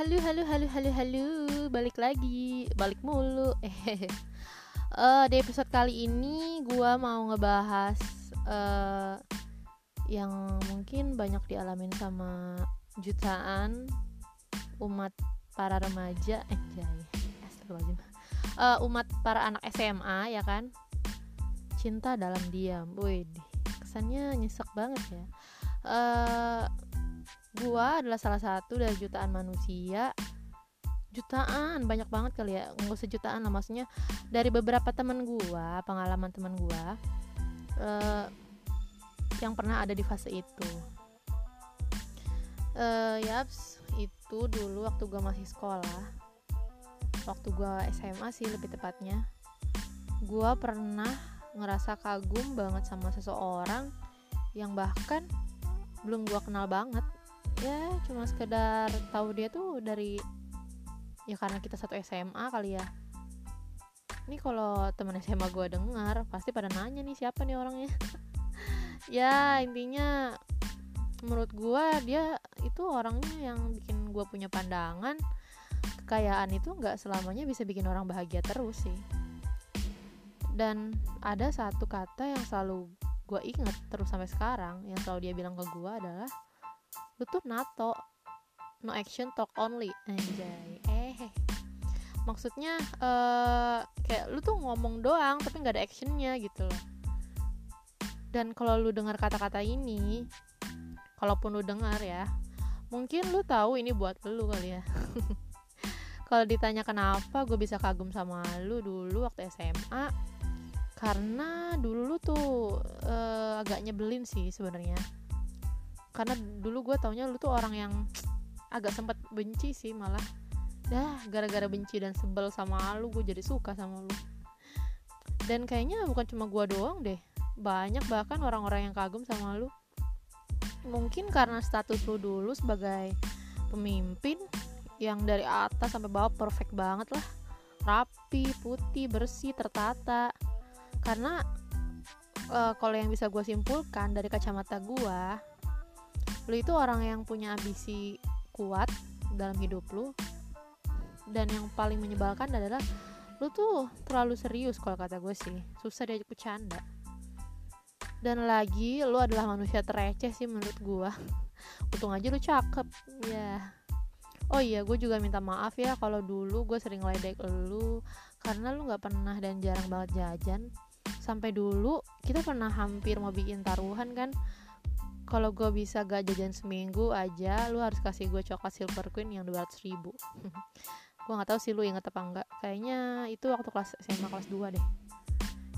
Halo, halo, halo, halo, halo, balik lagi, balik mulu. Eh, uh, di episode kali ini gue mau ngebahas uh, yang mungkin banyak dialamin sama jutaan umat para remaja, anjay, astagfirullahaladzim, uh, umat para anak SMA ya kan, cinta dalam diam, wih, kesannya nyesek banget ya. Uh, gua adalah salah satu dari jutaan manusia. Jutaan banyak banget kali ya. Nggak usah jutaan lah maksudnya dari beberapa teman gua pengalaman teman gua uh, yang pernah ada di fase itu. Uh, yaps itu dulu waktu gua masih sekolah. Waktu gua SMA sih lebih tepatnya. Gua pernah ngerasa kagum banget sama seseorang yang bahkan belum gua kenal banget ya cuma sekedar tahu dia tuh dari ya karena kita satu SMA kali ya. Ini kalau teman SMA gue dengar pasti pada nanya nih siapa nih orangnya. Ya intinya menurut gue dia itu orangnya yang bikin gue punya pandangan. Kekayaan itu nggak selamanya bisa bikin orang bahagia terus sih. Dan ada satu kata yang selalu gue inget terus sampai sekarang yang selalu dia bilang ke gue adalah lu tuh nato. No action talk only. Anjay. Eh maksudnya uh, kayak lu tuh ngomong doang tapi nggak ada actionnya gitu loh. Dan kalau lu dengar kata-kata ini kalaupun lu dengar ya mungkin lu tahu ini buat lu kali ya. Kalau ditanya kenapa gue bisa kagum sama lu dulu waktu SMA karena dulu lu tuh uh, agak nyebelin sih sebenarnya karena dulu gue taunya lu tuh orang yang agak sempat benci sih malah. Dah gara-gara benci dan sebel sama lu gue jadi suka sama lu. Dan kayaknya bukan cuma gue doang deh banyak bahkan orang-orang yang kagum sama lu. Mungkin karena status lu dulu sebagai pemimpin yang dari atas sampai bawah perfect banget lah. Rapi putih bersih tertata. Karena uh, kalau yang bisa gue simpulkan dari kacamata gue lu itu orang yang punya ambisi kuat dalam hidup lu. Dan yang paling menyebalkan adalah lu tuh terlalu serius kalau kata gue sih. Susah diajak bercanda. Dan lagi lu adalah manusia tereceh sih menurut gue untung aja lu cakep. Ya oh iya gue juga minta maaf ya kalau dulu gue sering ledek lu. Karena lu nggak pernah dan jarang banget jajan. Sampai dulu kita pernah hampir mau bikin taruhan kan kalau gue bisa gak jajan seminggu aja lu harus kasih gue coklat silver queen yang 200 ribu. Gue nggak tahu sih lu inget apa enggak. Kayaknya itu waktu kelas SMA kelas 2 deh.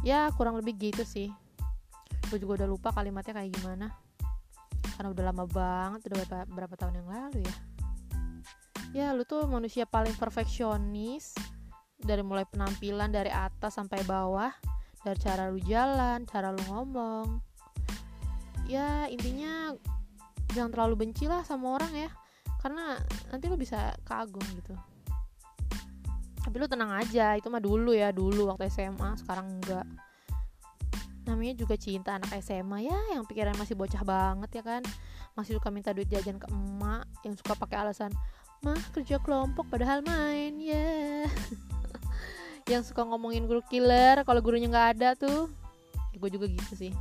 Ya kurang lebih gitu sih. Gue juga udah lupa kalimatnya kayak gimana. Karena udah lama banget udah berapa, berapa tahun yang lalu ya. Ya lu tuh manusia paling perfeksionis. Dari mulai penampilan dari atas sampai bawah. Dari cara lu jalan cara lu ngomong ya intinya jangan terlalu benci lah sama orang ya. Karena nanti lo bisa kagum gitu. Tapi lo tenang aja itu mah dulu ya dulu waktu SMA sekarang enggak. Namanya juga cinta anak SMA ya yang pikiran masih bocah banget ya kan. Masih suka minta duit jajan ke emak yang suka pakai alasan mah kerja kelompok padahal main. Ya. Yeah. yang suka ngomongin guru killer kalau gurunya nggak ada tuh ya, gue juga gitu sih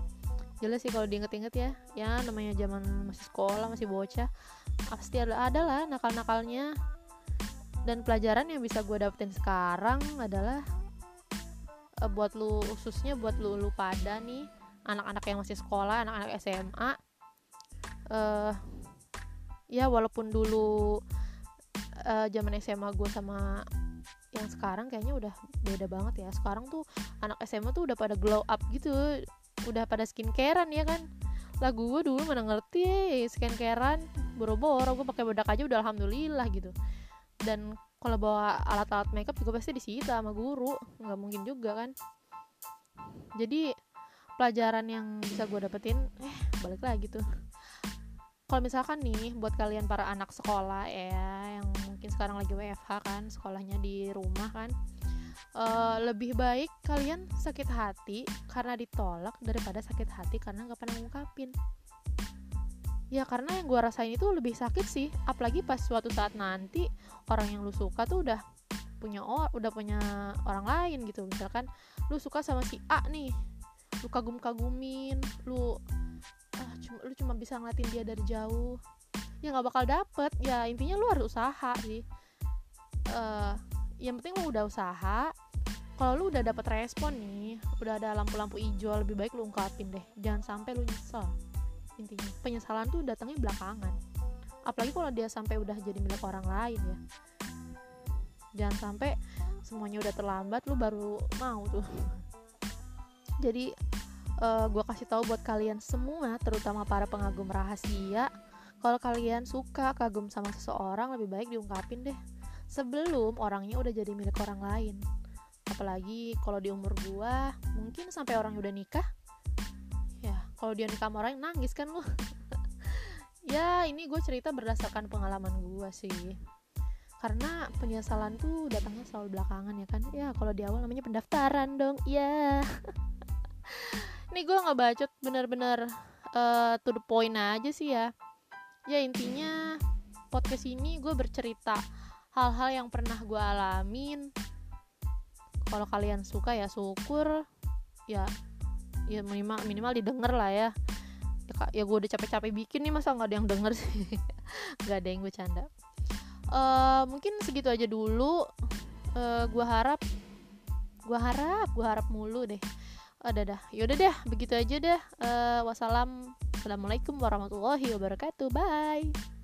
jelas sih kalau diinget-inget ya. Ya namanya zaman masih sekolah masih bocah pasti ada ada lah nakal-nakalnya. Dan pelajaran yang bisa gue dapetin sekarang adalah uh, buat lu khususnya buat lu lu pada nih anak-anak yang masih sekolah anak-anak SMA uh, eh, ya walaupun dulu uh, zaman SMA gue sama yang sekarang kayaknya udah beda banget ya. Sekarang tuh anak SMA tuh udah pada glow up gitu udah pada skincarean ya kan? Lagu gue dulu mana ngerti skincarean boro-boro gue pakai bedak aja udah alhamdulillah gitu. Dan kalau bawa alat-alat makeup juga pasti disita sama guru nggak mungkin juga kan? Jadi pelajaran yang bisa gue dapetin eh balik lagi tuh. Kalau misalkan nih buat kalian para anak sekolah ya yang mungkin sekarang lagi WFH kan sekolahnya di rumah kan uh, lebih baik kalian sakit hati karena ditolak daripada sakit hati karena nggak pernah ngungkapin. Ya karena yang gue rasain itu lebih sakit sih apalagi pas suatu saat nanti orang yang lu suka tuh udah punya or udah punya orang lain gitu. Misalkan lu suka sama si A nih lu kagum kagumin lu ah, cuma lu cuma bisa ngeliatin dia dari jauh ya nggak bakal dapet. Ya intinya lu harus usaha sih. Uh, yang penting lu udah usaha. Kalau lu udah dapet respon nih udah ada lampu-lampu hijau lebih baik lu ungkapin deh. Jangan sampai lu nyesel intinya. Penyesalan tuh datangnya belakangan. Apalagi kalau dia sampai udah jadi milik orang lain ya. Jangan sampai semuanya udah terlambat lu baru mau tuh. Jadi uh, eh, gue kasih tahu buat kalian semua terutama para pengagum rahasia. Kalau kalian suka kagum sama seseorang lebih baik diungkapin deh sebelum orangnya udah jadi milik orang lain. Apalagi kalau di umur gua mungkin sampai orang udah nikah ya kalau dia nikah sama orang nangis kan lu. Ya ini gue cerita berdasarkan pengalaman gue sih. Karena penyesalan tuh datangnya selalu belakangan ya kan. Ya kalau di awal namanya pendaftaran dong ya ini gue nggak bacot bener-bener uh, to the point aja sih ya. Ya intinya podcast ini gue bercerita hal-hal yang pernah gue alamin. Kalau kalian suka ya syukur. Ya ya minimal minimal didengar lah ya. Ya, ya gue udah capek-capek bikin nih masa nggak ada yang denger sih? Nggak ada yang gue canda uh, mungkin segitu aja dulu. Uh, gue harap gue harap gue harap mulu deh. Ada dah. Yaudah deh begitu aja deh. Uh, wassalam. Assalamualaikum warahmatullahi wabarakatuh. Bye.